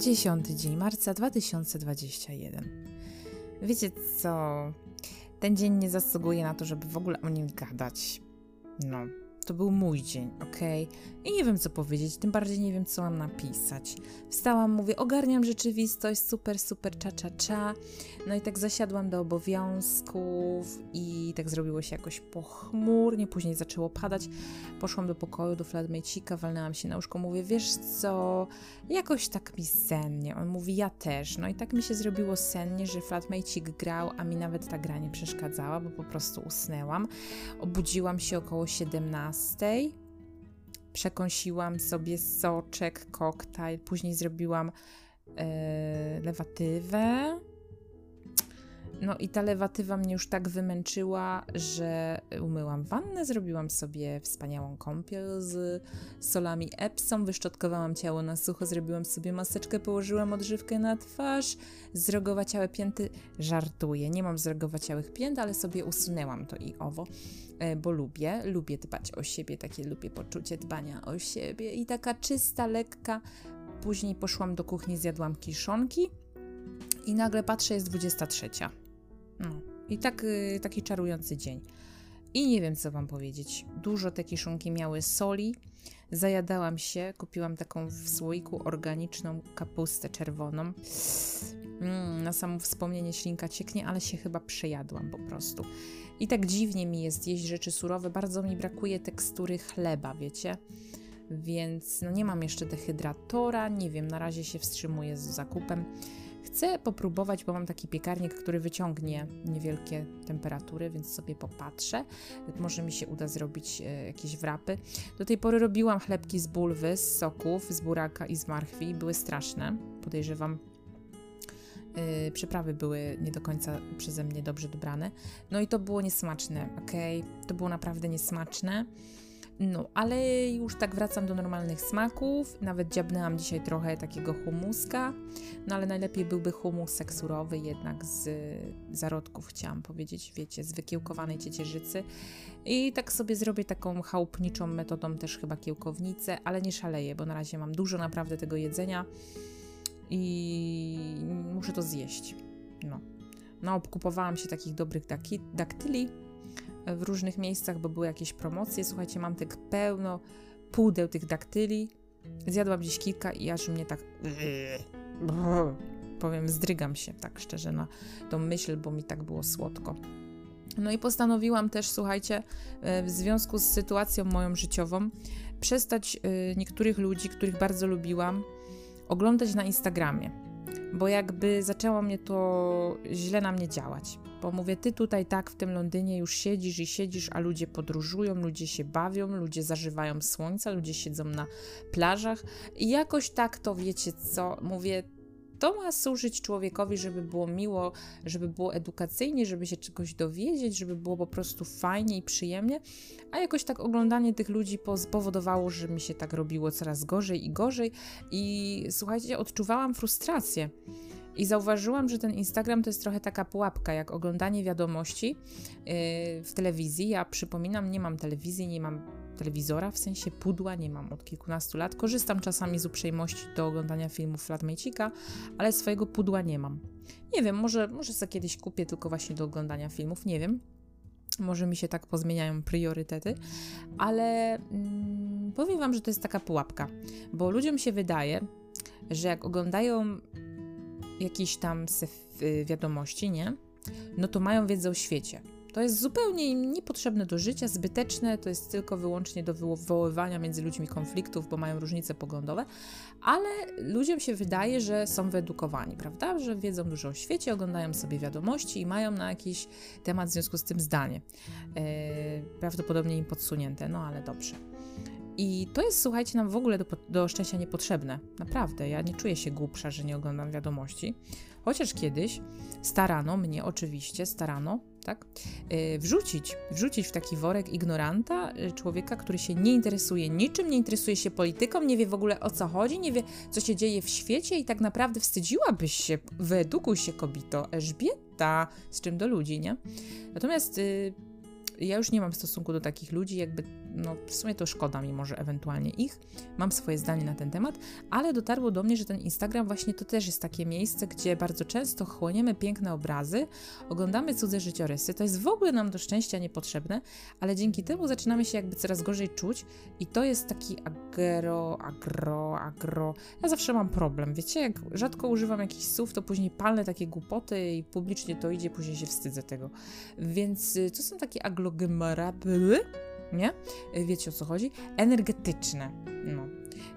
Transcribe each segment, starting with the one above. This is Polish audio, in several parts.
10 dzień marca 2021. Wiecie co? Ten dzień nie zasługuje na to, żeby w ogóle o nim gadać. No, to był mój dzień, ok? I nie wiem, co powiedzieć, tym bardziej nie wiem, co mam napisać. Wstałam, mówię, ogarniam rzeczywistość, super, super, cza, cza, cza. No i tak zasiadłam do obowiązków i tak zrobiło się jakoś pochmurnie, później zaczęło padać. Poszłam do pokoju, do flatmate'ika, walnęłam się na łóżko, mówię, wiesz co, jakoś tak mi sennie. On mówi, ja też. No i tak mi się zrobiło sennie, że flatmate'ik grał, a mi nawet ta gra nie przeszkadzała, bo po prostu usnęłam. Obudziłam się około 17 przekąsiłam sobie soczek, koktajl, później zrobiłam e, lewatywę. No i ta lewatywa mnie już tak wymęczyła, że umyłam wannę, zrobiłam sobie wspaniałą kąpiel z solami Epsom, wyszczotkowałam ciało na sucho, zrobiłam sobie maseczkę, położyłam odżywkę na twarz, zrogowaciałe pięty, żartuję, nie mam zrogowaciałych pięt, ale sobie usunęłam to i owo. E, bo lubię, lubię dbać o siebie, takie lubię poczucie dbania o siebie i taka czysta, lekka. Później poszłam do kuchni, zjadłam kiszonki i nagle patrzę, jest 23. No i tak, y, taki czarujący dzień. I nie wiem, co wam powiedzieć. Dużo te kiszonki miały soli. Zajadałam się, kupiłam taką w słoiku organiczną kapustę czerwoną. Mm, na samo wspomnienie ślinka cieknie, ale się chyba przejadłam po prostu. I tak dziwnie mi jest jeść rzeczy surowe, bardzo mi brakuje tekstury chleba, wiecie? Więc no nie mam jeszcze dehydratora, nie wiem, na razie się wstrzymuję z zakupem. Chcę popróbować, bo mam taki piekarnik, który wyciągnie niewielkie temperatury, więc sobie popatrzę. Może mi się uda zrobić e, jakieś wrapy. Do tej pory robiłam chlebki z bulwy, z soków, z buraka i z marchwi. Były straszne. Podejrzewam, Yy, przyprawy były nie do końca przeze mnie dobrze dobrane. No i to było niesmaczne, ok? To było naprawdę niesmaczne. No, ale już tak wracam do normalnych smaków. Nawet dziabnęłam dzisiaj trochę takiego humuska. No ale najlepiej byłby humusek surowy, jednak z zarodków, chciałam powiedzieć, wiecie, z wykiełkowanej ciecierzycy. I tak sobie zrobię taką chałupniczą metodą też chyba kiełkownicę, ale nie szaleję, bo na razie mam dużo naprawdę tego jedzenia i muszę to zjeść. No. No, obkupowałam się takich dobrych daktyli w różnych miejscach, bo były jakieś promocje. Słuchajcie, mam tak pełno pudeł tych daktyli. Zjadłam gdzieś kilka i aż mnie tak powiem, zdrygam się tak szczerze na tą myśl, bo mi tak było słodko. No i postanowiłam też, słuchajcie, e, w związku z sytuacją moją życiową, przestać e, niektórych ludzi, których bardzo lubiłam, oglądać na Instagramie, bo jakby zaczęło mnie to źle na mnie działać. Bo mówię, ty tutaj tak w tym Londynie już siedzisz i siedzisz, a ludzie podróżują, ludzie się bawią, ludzie zażywają słońca, ludzie siedzą na plażach. I jakoś tak to wiecie co, mówię, to ma służyć człowiekowi, żeby było miło, żeby było edukacyjnie, żeby się czegoś dowiedzieć, żeby było po prostu fajnie i przyjemnie, a jakoś tak oglądanie tych ludzi spowodowało, że mi się tak robiło coraz gorzej i gorzej. I słuchajcie, odczuwałam frustrację. I zauważyłam, że ten Instagram to jest trochę taka pułapka, jak oglądanie wiadomości yy, w telewizji. Ja przypominam, nie mam telewizji, nie mam telewizora, w sensie pudła nie mam od kilkunastu lat. Korzystam czasami z uprzejmości do oglądania filmów Flatmate'ika, ale swojego pudła nie mam. Nie wiem, może, może sobie kiedyś kupię tylko właśnie do oglądania filmów, nie wiem. Może mi się tak pozmieniają priorytety, ale mm, powiem Wam, że to jest taka pułapka, bo ludziom się wydaje, że jak oglądają jakieś tam y, wiadomości, nie? No to mają wiedzę o świecie. To jest zupełnie im niepotrzebne do życia, zbyteczne, to jest tylko wyłącznie do wywoływania między ludźmi konfliktów, bo mają różnice poglądowe, ale ludziom się wydaje, że są wyedukowani, prawda? Że wiedzą dużo o świecie, oglądają sobie wiadomości i mają na jakiś temat w związku z tym zdanie. E, prawdopodobnie im podsunięte, no ale dobrze. I to jest, słuchajcie, nam w ogóle do, do szczęścia niepotrzebne. Naprawdę, ja nie czuję się głupsza, że nie oglądam wiadomości. Chociaż kiedyś starano mnie, oczywiście, starano, tak, yy, wrzucić, wrzucić w taki worek ignoranta yy, człowieka, który się nie interesuje niczym, nie interesuje się polityką, nie wie w ogóle o co chodzi, nie wie, co się dzieje w świecie i tak naprawdę wstydziłabyś się, wyedukuj się, kobito, Elżbieta, z czym do ludzi, nie? Natomiast yy, ja już nie mam stosunku do takich ludzi, jakby no w sumie to szkoda mi może ewentualnie ich. Mam swoje zdanie na ten temat, ale dotarło do mnie, że ten Instagram właśnie to też jest takie miejsce, gdzie bardzo często chłoniemy piękne obrazy, oglądamy cudze życiorysy. To jest w ogóle nam do szczęścia niepotrzebne, ale dzięki temu zaczynamy się jakby coraz gorzej czuć i to jest taki agro, agro, agro. Ja zawsze mam problem, wiecie, jak rzadko używam jakichś słów, to później palnę takie głupoty i publicznie to idzie, później się wstydzę tego. Więc y, to są takie aglomerable, nie? Y, wiecie o co chodzi? Energetyczne, no.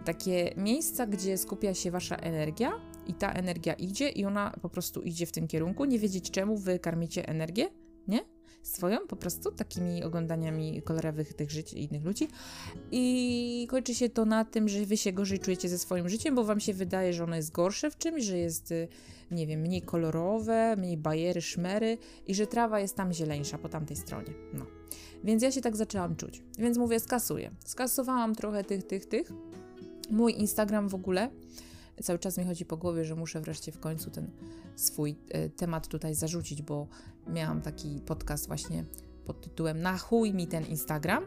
Takie miejsca, gdzie skupia się wasza energia i ta energia idzie i ona po prostu idzie w tym kierunku, nie wiedzieć czemu wy karmicie energię, nie? Swoją po prostu takimi oglądaniami kolorowych tych żyć innych ludzi i kończy się to na tym, że wy się gorzej czujecie ze swoim życiem, bo wam się wydaje, że ono jest gorsze w czymś, że jest y, nie wiem, mniej kolorowe, mniej bajery, szmery i że trawa jest tam zieleńsza po tamtej stronie. No. Więc ja się tak zaczęłam czuć. Więc mówię, skasuję. Skasowałam trochę tych, tych, tych. Mój Instagram w ogóle cały czas mi chodzi po głowie, że muszę wreszcie w końcu ten swój e, temat tutaj zarzucić, bo miałam taki podcast właśnie pod tytułem Na chuj mi ten Instagram.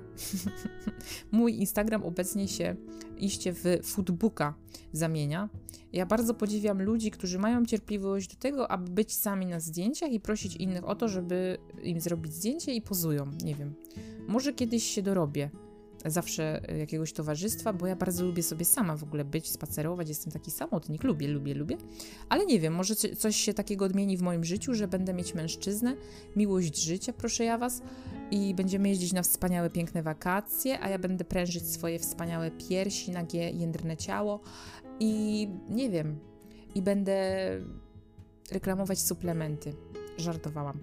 Mój Instagram obecnie się iście w foodbooka zamienia. Ja bardzo podziwiam ludzi, którzy mają cierpliwość do tego, aby być sami na zdjęciach i prosić innych o to, żeby im zrobić zdjęcie i pozują. Nie wiem. Może kiedyś się dorobię zawsze jakiegoś towarzystwa, bo ja bardzo lubię sobie sama w ogóle być, spacerować, jestem taki samotnik, lubię, lubię, lubię, ale nie wiem, może coś się takiego odmieni w moim życiu, że będę mieć mężczyznę, miłość życia, proszę ja was, i będziemy jeździć na wspaniałe, piękne wakacje, a ja będę prężyć swoje wspaniałe piersi, nagie, jędrne ciało i nie wiem, i będę reklamować suplementy. Żartowałam.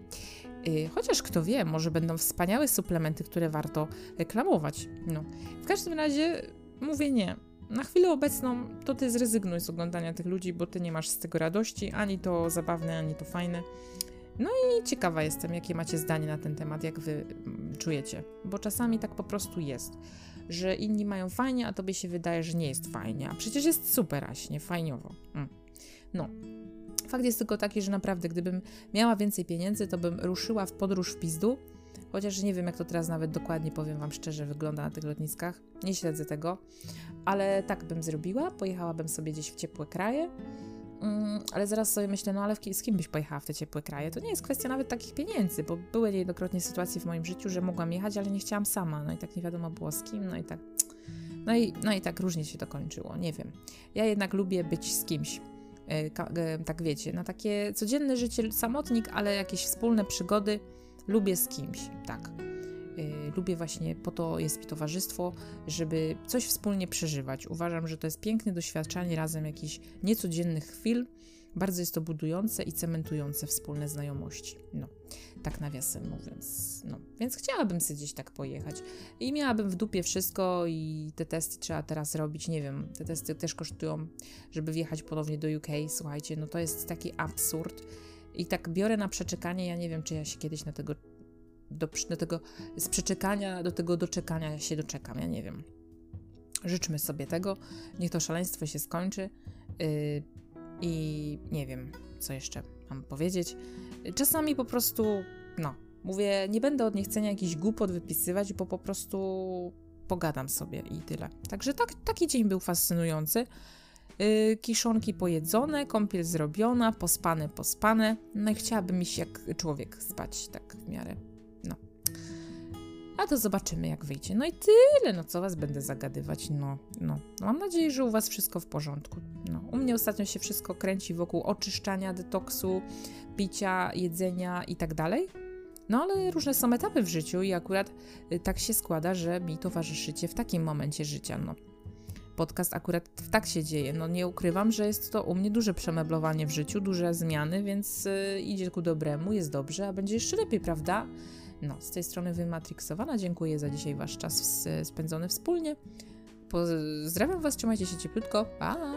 Y, chociaż kto wie, może będą wspaniałe suplementy, które warto reklamować. No. W każdym razie mówię nie. Na chwilę obecną to ty zrezygnuj z oglądania tych ludzi, bo ty nie masz z tego radości, ani to zabawne, ani to fajne. No i ciekawa jestem, jakie macie zdanie na ten temat, jak wy mm, czujecie, bo czasami tak po prostu jest, że inni mają fajnie, a tobie się wydaje, że nie jest fajnie, a przecież jest super aśnie, fajniowo. Mm. No, Fakt jest tylko taki, że naprawdę, gdybym miała więcej pieniędzy, to bym ruszyła w podróż w pizdu. Chociaż nie wiem, jak to teraz nawet dokładnie powiem Wam szczerze, wygląda na tych lotniskach. Nie śledzę tego, ale tak bym zrobiła. Pojechałabym sobie gdzieś w ciepłe kraje. Mm, ale zaraz sobie myślę, no ale z kim byś pojechała w te ciepłe kraje? To nie jest kwestia nawet takich pieniędzy, bo były niejednokrotnie sytuacje w moim życiu, że mogłam jechać, ale nie chciałam sama. No i tak nie wiadomo było z kim, no i tak. No i, no i tak różnie się to kończyło, nie wiem. Ja jednak lubię być z kimś. E, e, tak wiecie, na takie codzienne życie samotnik, ale jakieś wspólne przygody lubię z kimś, tak. E, lubię właśnie, po to jest mi towarzystwo, żeby coś wspólnie przeżywać. Uważam, że to jest piękne doświadczanie razem jakichś niecodziennych chwil. Bardzo jest to budujące i cementujące wspólne znajomości. No tak nawiasem mówiąc. No, więc chciałabym sobie gdzieś tak pojechać. I miałabym w dupie wszystko i te testy trzeba teraz robić, nie wiem, te testy też kosztują, żeby wjechać ponownie do UK, słuchajcie, no to jest taki absurd. I tak biorę na przeczekanie, ja nie wiem, czy ja się kiedyś na tego, do, do tego, z przeczekania do tego doczekania się doczekam, ja nie wiem. Życzmy sobie tego, niech to szaleństwo się skończy yy, i nie wiem, co jeszcze mam powiedzieć. Czasami po prostu, no, mówię, nie będę od niechcenia jakiś głupot wypisywać, bo po prostu pogadam sobie i tyle. Także tak, taki dzień był fascynujący. Yy, kiszonki pojedzone, kąpiel zrobiona, pospane, pospane. No i chciałabym iść jak człowiek spać, tak w miarę. A to zobaczymy, jak wyjdzie. No i tyle, no co was będę zagadywać, no, no. Mam nadzieję, że u was wszystko w porządku. No, u mnie ostatnio się wszystko kręci wokół oczyszczania, detoksu, picia, jedzenia i tak dalej. No ale różne są etapy w życiu i akurat y, tak się składa, że mi towarzyszycie w takim momencie życia. No. Podcast akurat tak się dzieje. No nie ukrywam, że jest to u mnie duże przemeblowanie w życiu, duże zmiany, więc y, idzie ku dobremu, jest dobrze, a będzie jeszcze lepiej, prawda? No, z tej strony wymatriksowana. Dziękuję za dzisiaj Wasz czas spędzony wspólnie. Pozdrawiam Was, trzymajcie się cieplutko. Pa!